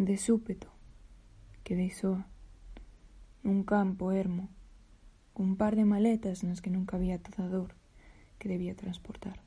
De súpeto, quedei soa, nun campo ermo, cun par de maletas nas que non cabía toda a dor que debía transportar.